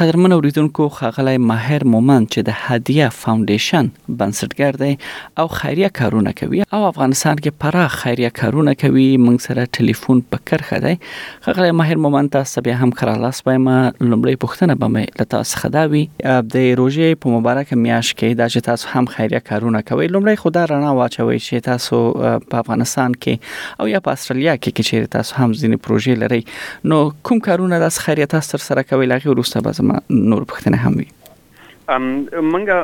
قدرمن اوریدونکو ښاغلی ماهر مومند چې د هدیه فاونډیشن بنسټګر دی او خیریه کارونه کوي او افغانستان کې پراخ خیریه کارونه کوي موږ سره ټلیفون په کرخه دی ښاغلی ماهر مومند تاسو بیا هم خرالاس وایم لومړی پوښتنه به مې له تاسو څخه دا وي د روژې په مبارک میاش کې دا چې تاسو هم خیریه کارونه کوي لومړی خدا رڼا واچوي چې تاسو په افغانستان کې او یا په استرالیا کې چې تاسو هم ځینې پروژې لري نو کوم کارونه داس خیریه تاسو تر سره کوي لغه وروسته به زما نور پښتنه هم وي منګه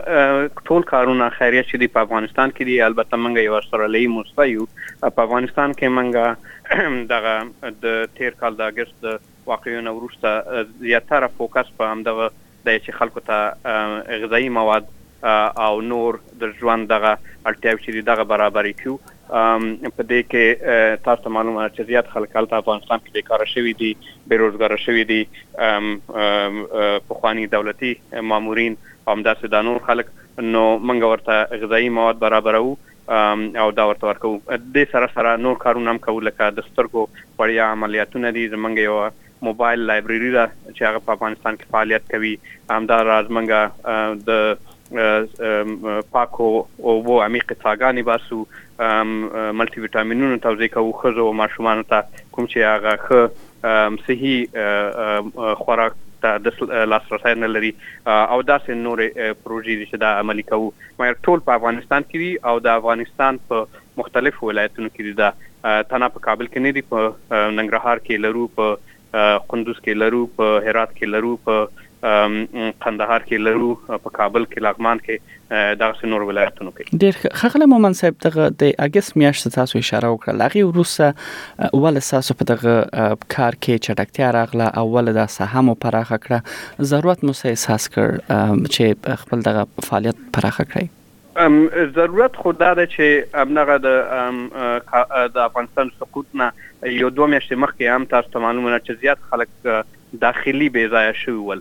ټول کارونه خیریه چې دی په افغانستان کې دی البته منګه یو استرالی موستا یو په افغانستان کې منګه دغه د تیر کال د اگست د واقعیونه وروسته زیاتره فوکس په همدغه دا یې چې خلکو ته غذایي مواد او نور د ژوند دغه اړتیاوې چې دي دغه برابرې کړو. په دې کې تاسو ته معلومه ده چې زیات خلک هلته افغانستان کې بېکاره شوي دي، بې روزګاره شوي دي، پخواني دولتي مامورین او همداسې دا نور خلک، نو موږ ورته غذایي مواد برابروو او دا ورته ورکوو. دې سره سره نور کارونه هم کوو لکه د سترګو وړیا عملیاتونه دي، زموږ یوه موبایل لایبرري ده چې هغه په افغانستان کې فعالیت کوي همدا راز موږ د پاکو اوبو عمیقې څاګانې باسو ملټي ویټامینونه توضیح کوو ښځو او ماشومانو ته کوم چې هغه ښه صحي خوراک ته د لاسرسی نه لري او داسې نورې پروژې دي چې دا عملي کوو مګر ټول په افغانستان کې دي او د افغانستان په مختلفو ولایتونو کې دي دا تنها په کابل کې نه دي په ننګرهار کې لرو په قندوز کې لرو په هرات کې لرو په قندهار کې لرو په کابل کې لغمان کې دغه نور ولایتونو کې ډیر خغله مومن صاحب دغه د اگست میاشت تاسو اشاره وکړه لغه وروسه ول تاسو په دغه کار کې چټکتیا راغله او ول دا سهم پراخه کړه ضرورت مو احساس کړ چې خپل دغه فعالیت پراخه کړئ ضرورت خو دا دی چې همدغه د د افغانستان سقوط نه یو دوه میاشتې مخکې هم تاسو ته معلومه ده چې زیات خلک داخلي بې ځایه شوي ول،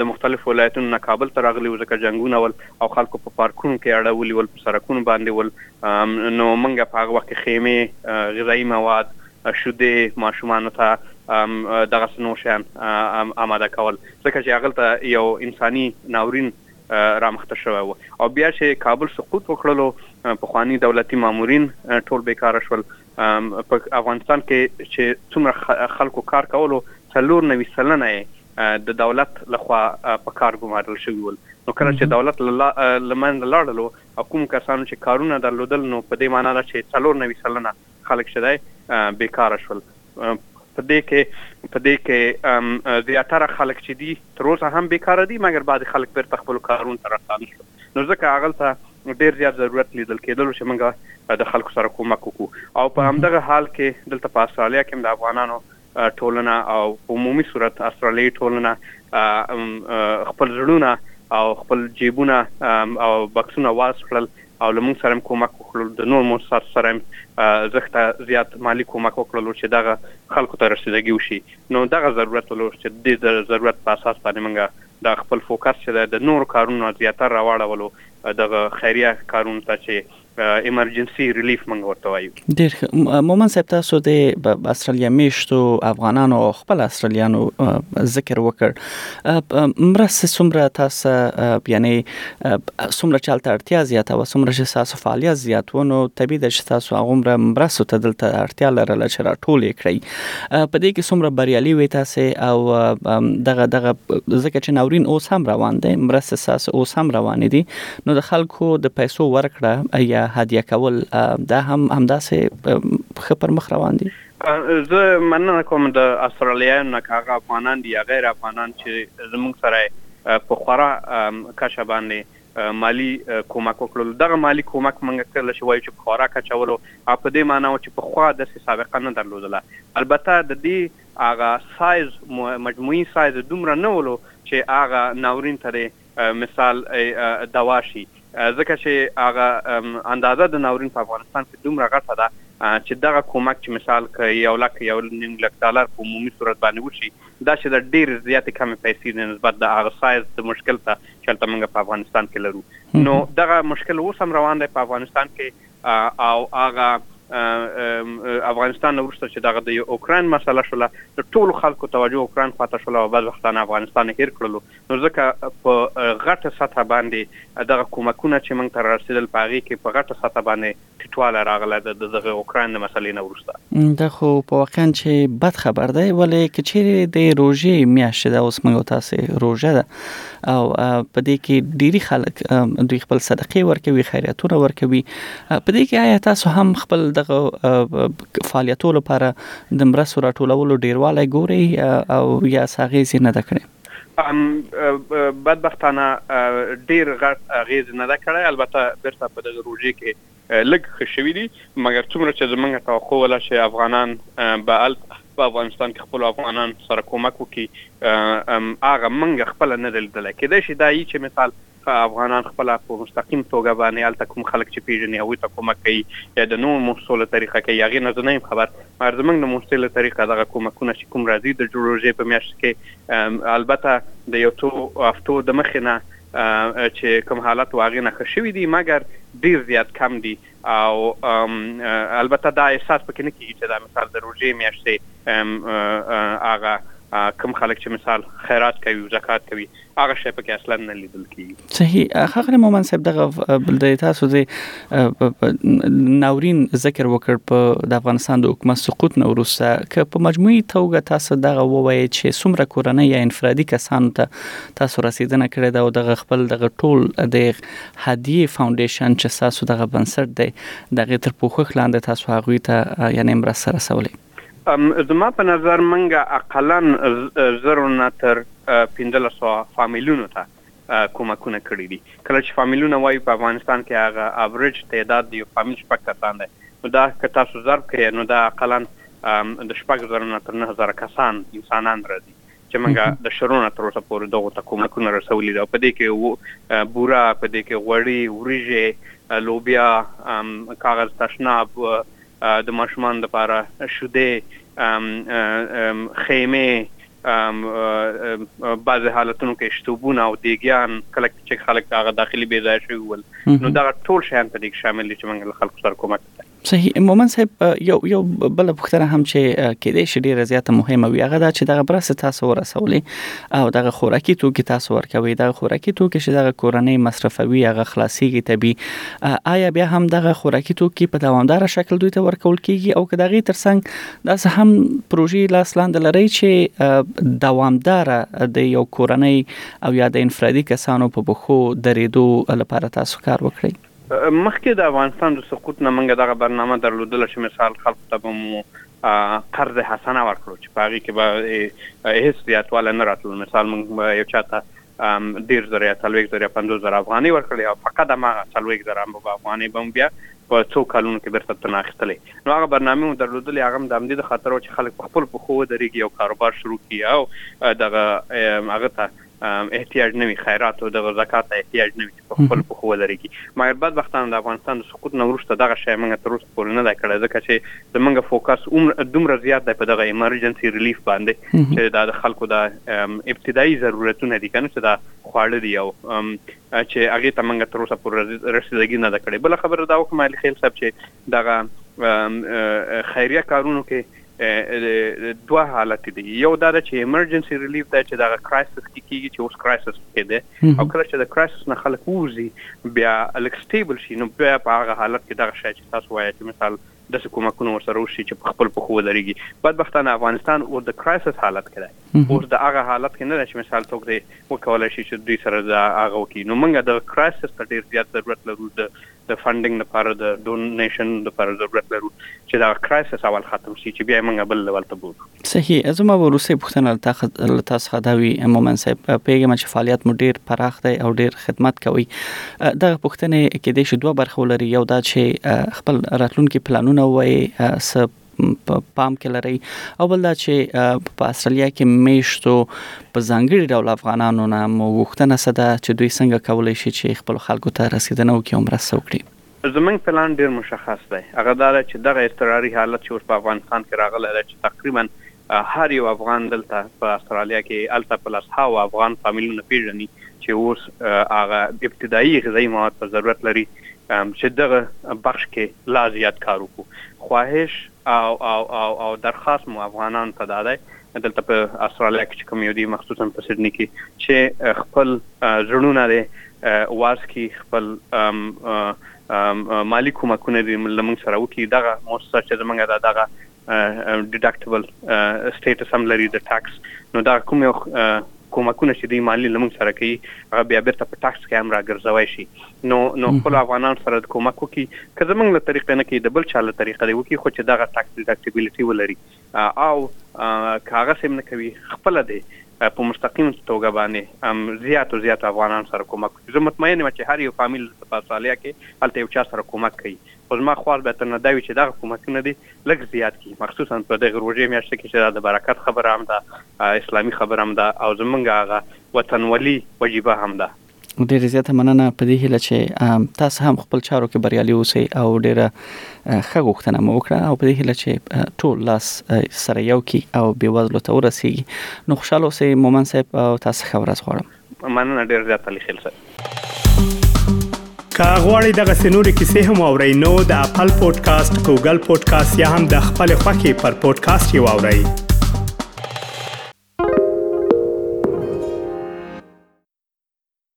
د مختلفو ولایتونو نه کابل ته راغلي وو ځکه جنګونه ول او خلکو په پارکونو کې اړولي ول، په سرکونو باندې ول، نو موږ په هغه وخت کې خیمې، غذایي مواد، شیدې ماشومانو ته دغسې نور شیان اماده کول ځکه چې هغلته یو انساني ناورین رامخته شوی و او بیا چې کابل سقوط وکړلو پخواني دولتي مامورین ټول بیکاره شول په افغانستان کې چې څومره خلکو کار کولو څلور نوي سلنه یې د دولت لخوا په کار ګمارل شوي ول نو کله چې دولت له منځه لاړلو او کوم کسانو چې کارونه درلودل نو په دې معنا ده چې څلور نوي سلنه خلک چې دی بې کاره شول په دې کې په دې کې زیاتره خلک چې دي تر اوسه هم بې کاره دي مګر بعضې خلک بیرته خپلو کارونو ته راستانه شول نو ځکه هغلته ډېر زیات ضرورت لیدل کېدلو چې موږ د خلکو سره کومک وکړو او په همدغه حال کې دلته په استرالیا کې هم د افغانانو ټولنه او په عمومي صورت استرالیايي ټولنه خپل زړونه او خپل جیبونه او بکسونه والس کړل او له موږ سره هم کومک وکړلو، د نور موسساتو سره هم زښته زیات مالي کومک وکړلو چې دغه خلکو ته رسیدګي وشي نو دغه ضرورت ولوشت چې ددې د ضرورت په اساس باندې موږ دا خپل فوکس چې دی د نورو کارونو نه زیاتر راواړولو دغه خیریه کارونو ته چې ایمرجنسي ریلیف موږ ورته وایو. ډېر ښه مومند صاحب تاسو د استرالیا میشتو افغانانو او خپل استرالیانو ذکر وکړ مرسته څومره تاسو یعنی څومره چل ته اړتیا زیاته و څومره چې تاسو فعالیت زیات و نو طبیعي ده چې تاسو هغومره مرسته ته دلته اړتیا لرله چې راټول یې کړئ په دې کې څومره بریالي وې تاسو او دغه دغه ځکه چې ناورین اوس هم روان دی مرسته تاسو اوس هم روان دي نو د خلکو د پیسو ورکړه یا هدیه کول دا هم همداسې ښه پر مخ روان دي؟ زه مننه کوم د استرالیایانو نه که هغه افغانان دي یا غیر افغانان چې زموږ سره په خورا کچه باندې مالي کومک وکړلو. دغه مالي کومک موږ کله چې وایو چې په خورا کچه ولو هغه په دې مانا و چې پخوا داسې سابقه نه درلودله. البته د دې هغه سایز مجموعي سایز دومره نه ولو چې هغه ناورین ته دې مثال ئې دوا شي ځکه چې هغه اندازه د ناورین په افغانستان کې دومره غټه ده چې دغه کومک چې مثال که یو لک یو نیم لک ډالر په عمومي صورت باندې وشي دا چې دا ډېرې زیاتې کمې پیسې دي نسبت د هغه سایز د مشکل ته چې هلته موږ په افغانستان کې لرو نو دغه مشکل اوس هم روان دی په افغانستان کې او هغه افغانستان نه وروسته چې دغه د اوکراین مسله شوله د ټولو خلکو توجه اوکراین خواته شوله او بدبختانه افغانستان هیر کړلو نو ځکه په غټه سطحه باندې دغه کومکونه چې موږ ته رارسېدل، په هغې کې په غټه سطحه باندې ټیټوالی راغلی د دغه اوکراین د مسئلې نه وروسته. دا خو په واقعاً چې بد خبر دی، ولې که چېرې د روژې میاشت چې ده، اوس موږ او تاسې روژه ده او په دې کې ډېری خلک دوی خپل صدقې ورکوي، خیریاتونه ورکوي، په دې کې ایا تاسو هم خپل دغه فعالیتو لپاره د مرستو راټولولو ډېروالی ګورئ او یا څه اغېز یې نه ده کړې؟ ام بدبختانه ډیر غټ اغیز نده کړی البته بیرته په دغه روژی کی لږ ښه شوی دی مګر څومره چه زمونږ توقع ولا چه افغانان به هلته په افغانستان کی خپلو افغانان سره کومک وکی هغه مونږ خپله نده لیدلی کیدای شی دا یی چه مثال افغانان خپله په مستقیم توګه باندې هلته کوم خلک چې پیژني هغوی ته کمک کوي یا د نوو موسسو له طریقه کوي هغې نه زه نه یم خبر مګر زموږ د موسسې له طریقه دغه کومکونه چې کوم راځي د روژې په میاشت کې البته د یو څو هفتو د مخې نه چې کوم حالت و هغې نه ښه شوي دي مګر ډیر زیات کم دي او البته دا احساس پکې نه کیږي چې دا مثال د روژې میاشتې هغه کوم خلک چې مثال خیرات کوي او زکات کوي هغه شی پکې اصلا نه لیدل کیږي صحیح خغره مومن صاحب دغه بل د تاسو د ناورین ذکر وکړ په د افغانستان د حکومت سقوط نو وروسته ک په مجموعي توګه تاسو دغه ووایي چې څومره کورنۍ یا انفرادي کسانو ته تاسو رسیدنه کړې ده او دغه خپل دغه ټول د هدیه فاونډیشن چې تاسو دغه بنسټ دی دغه تر پوښښ لاندې تاسو هغه ته یعنی مرسته رسولې زما په نظر مونږ اقلاً زرو نه تر پنځلس سوه فامیلونو ته کمکونه کړي دي. کله چې فامیلونه وایو په افغانستان کې هغه اوریج تعداد د یو فامیل شپږ کسان دی. نو دا که تاسو ضرب کړئ نو دا اقلاً د شپږ زرو نه تر نهه زره کسان، انسانان، راځي. چې موږ د شرو نه تر اوسه پورې دغو ته کومکونه رسولي دي او په دې کې بوره، په دې کې غوړي، وریژې، لوبیا، کاغذ تشناب، د ماشومانو لپاره شیدې، خیمې، بعضې حالتونو کې اشتوبونه او دیګیان، کله چې خلک هغه داخلي بې ځایه شوي ول، نو دغه ټول شیان په دې کې شامل دي چې موږ له خلکو سره کومک کړی. صحیح مومن صاحب یو یو بل پوښتنه هم چې کې دې شې ډیره زیاته مهمه وي هغه دا چې دغه برسه تاسو ورسولې او دغه خوراکي توکي تاسو ورکوي دغه خوراکي توکي چې دغه کورنۍ مصرفوي هغه خلاصيږي طبي آیا بیا هم دغه خوراکي توکي په دوامدار شکل دوی ته ورکول کیږي او که دغه ترڅنګ داس هم پروژې لاس لاندې لري چې دوامدار د یو کورنۍ او یا د انفرادي کسانو په بخو درېدو لپاره تاسو کار وکړي مخکې د افغانستان د سقوط نه موږ دغه برنامه درلودله چې مثال خلکو ته به مو قرض حسنه ورکړو چې په هغې کې به هېڅ زیاتوالی نه راتلل مثال موږ به یو چا ته دېرش زره یا څلوېښت زره یا پنځوس زره افغانۍ ورکړې او فقط هماغه څلوېښت زره افغانۍ به مو بیا په څو کلونو کې بېرته ترنه اخیستلې نو هغه برنامې مو درلودلې هغه هم د همدې د خاطر وه چې خلک په خپلو پښو ودرېږي او کاروبار شروع کړي او دغه هغه ته احتیاج نه وي خیرات او دغه زکات ته احتیاج نه وي چې په خپلو پښو ودرېږي مګر بدبختانه د افغانستان د سقوط نه وروسته دغه شی موږ تر اوسه پورې نه دی کړی ځکه چې زموږ فوکس دومره زیات دی په دغه ایمرجنسي ریلیف باندې چې دا د خلکو د ابتدایي ضرورتونه دي کنه چې دا خواړه دي او چې هغه ته موږ تر اوسه پورې رسیدګي نه ده کړې بل خبره دا وکم علي خیل صاحب چې دغه خیریه کارونو کې دوه حالت دي یو دا ده چې ایمرجنسي ریلیف دا چې دا کرایسس کې کیږي چې اوس کرایسس کې دی او کله چې د کرایسس نه خلک ووزي بیا الک سټیبل شي نو بیا په هغه حالت کې دغه شای چې تاسو وایي چې مثال د څه کومکونه ورسره وشي چې په خپل په خو درېږي بدبختانه افغانستان او د کرایسس حالت کې دی اوس د هغه حالت کې نه چې مثال څوک دی وکولای شي چې دوی سره دا هغه وکړي نو موږ د کرایسس ته ډیر زیات ضرورت لرو د د فنډنګ لپاره د ډونیشن لپاره ضرورت لرو چې دا کرایسس اول ختم شي چې بیا موږ بل لول ته بوزو صحیح زما ورسې پښتنه لتا لتا څخه دا وی مومن صاحب پیګم چې فعالیت مو ډیر پراخ دی او ډیر خدمت کوي دا پښتنه کې د شو دوه برخه لري یو دا چې خپل راتلونکي پلانونه وای س په پام کې لري او بل دا چې په استرالیا کې میشتو په ځانګړي ډول افغانانو نه مو غوښتنه سده چې دوی څنګه کولای شي چې خپل خلکو ته رسیدنه وکړي او مرسته وکړي زمونږ پلان ډیر مشخص دی هغه دا دی چې دغه اضطراري حالت چې اوس په افغانستان کې راغلی دی چې تقریبا هر یو افغان دلته په استرالیا کې هلته په لسهاوو افغان فامیلونه پېژني چې اوس هغه ابتدايي غذايي مواد ته ضرورت لري چې دغه بخش کې لا زیات کار وکړو. خواهش او درخواست مو افغانانو ته دا دی دلته په استرالیا کې چې کوم یو دي مخصوصاً په سېډني کې چې خپل زړونه دې واز کړي، خپل مالي کومکونه دې له موږ سره وکړي، دغه موسسه چې زموږ ده دغه ډیډکټیبل سټیټس هم لري د ټاکس نو دا کوم یو کومکونه چې دی مالی لمون سره کوي هغه بیا بیرته په ټاکس کې هم راګرځوي شي نو نو خپل افغانان سره د کومک وکي که زمونږ له طریقې نه کې د بل چا له طریقې دی وکي خو چې دغه ټاکس ډیډکټیبیلیټي ولري او که هغه سم نه کوي خپل دی په مستقیم توګه باندې زیات او زیات افغانان سره کومک وکړي زه مطمئن یم چې هر یو فامیل په استرالیا کې هلته یو چا سره کومک کوي خو زما خوار بیا تنه دا وي چې دا حکومتونه دې لږ زیات کړي مخصوصاً په دغې روژې میاشت کې چې دا د برکت خبره هم ده، اسلامي خبره هم ده او زمونږ هغه وطنولي وجیبه هم ده. ډېره زیاته مننه، په دې هیله چې تاسو هم خپل چارو کې بریالي اوسئ او ډېره ښه غوښتنه مو وکړه او په دې هیله چې ټول لاس سره یو کړي او بې وزلو ته ورسیږي. نو خوشحاله اوسئ مومند صاحب او تاسو ښه ورځ غواړم. مننه ډیر زیات علي خیل صاحب که غواړئ دغه سنوري کیسې هم او رینو د خپل پودکاسټ ګوګل پودکاسټ یا هم د خپل خاكي پر پودکاسټ یو اورئ